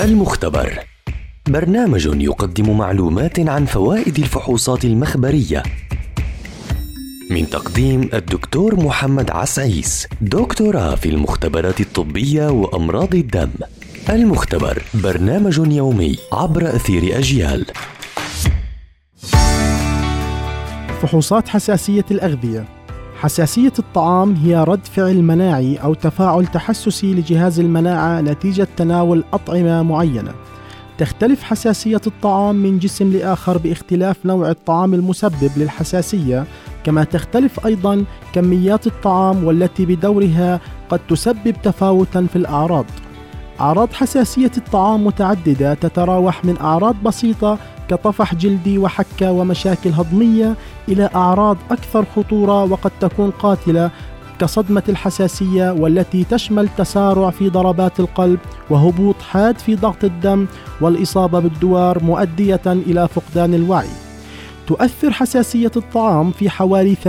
المختبر. برنامج يقدم معلومات عن فوائد الفحوصات المخبرية. من تقديم الدكتور محمد عسعيس دكتوراه في المختبرات الطبية وأمراض الدم. المختبر برنامج يومي عبر أثير أجيال. فحوصات حساسية الأغذية. حساسية الطعام هي رد فعل مناعي أو تفاعل تحسسي لجهاز المناعة نتيجة تناول أطعمة معينة. تختلف حساسية الطعام من جسم لآخر باختلاف نوع الطعام المسبب للحساسية. كما تختلف أيضا كميات الطعام والتي بدورها قد تسبب تفاوتا في الأعراض. أعراض حساسية الطعام متعددة تتراوح من أعراض بسيطة كطفح جلدي وحكة ومشاكل هضمية إلى أعراض أكثر خطورة وقد تكون قاتلة كصدمة الحساسية والتي تشمل تسارع في ضربات القلب وهبوط حاد في ضغط الدم والإصابة بالدوار مؤدية إلى فقدان الوعي. تؤثر حساسية الطعام في حوالي 8%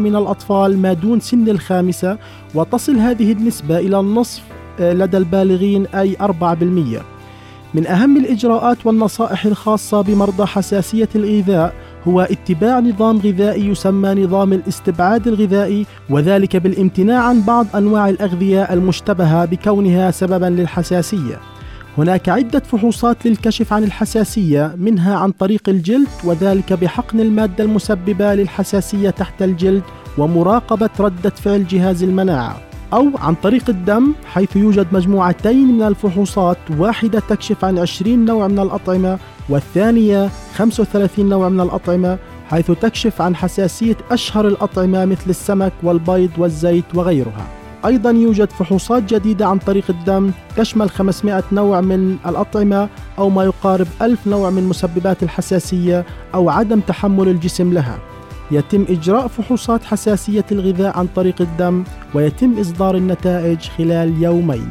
من الأطفال ما دون سن الخامسة وتصل هذه النسبة إلى النصف آه، لدى البالغين أي 4%. من أهم الإجراءات والنصائح الخاصة بمرضى حساسية الغذاء هو اتباع نظام غذائي يسمى نظام الاستبعاد الغذائي وذلك بالامتناع عن بعض أنواع الأغذية المشتبهة بكونها سببا للحساسية. هناك عدة فحوصات للكشف عن الحساسية منها عن طريق الجلد وذلك بحقن المادة المسببة للحساسية تحت الجلد ومراقبة ردة فعل جهاز المناعة. أو عن طريق الدم حيث يوجد مجموعتين من الفحوصات واحدة تكشف عن 20 نوع من الأطعمة والثانية 35 نوع من الأطعمة حيث تكشف عن حساسية أشهر الأطعمة مثل السمك والبيض والزيت وغيرها. أيضا يوجد فحوصات جديدة عن طريق الدم تشمل 500 نوع من الأطعمة أو ما يقارب 1000 نوع من مسببات الحساسية أو عدم تحمل الجسم لها. يتم إجراء فحوصات حساسية الغذاء عن طريق الدم ويتم إصدار النتائج خلال يومين.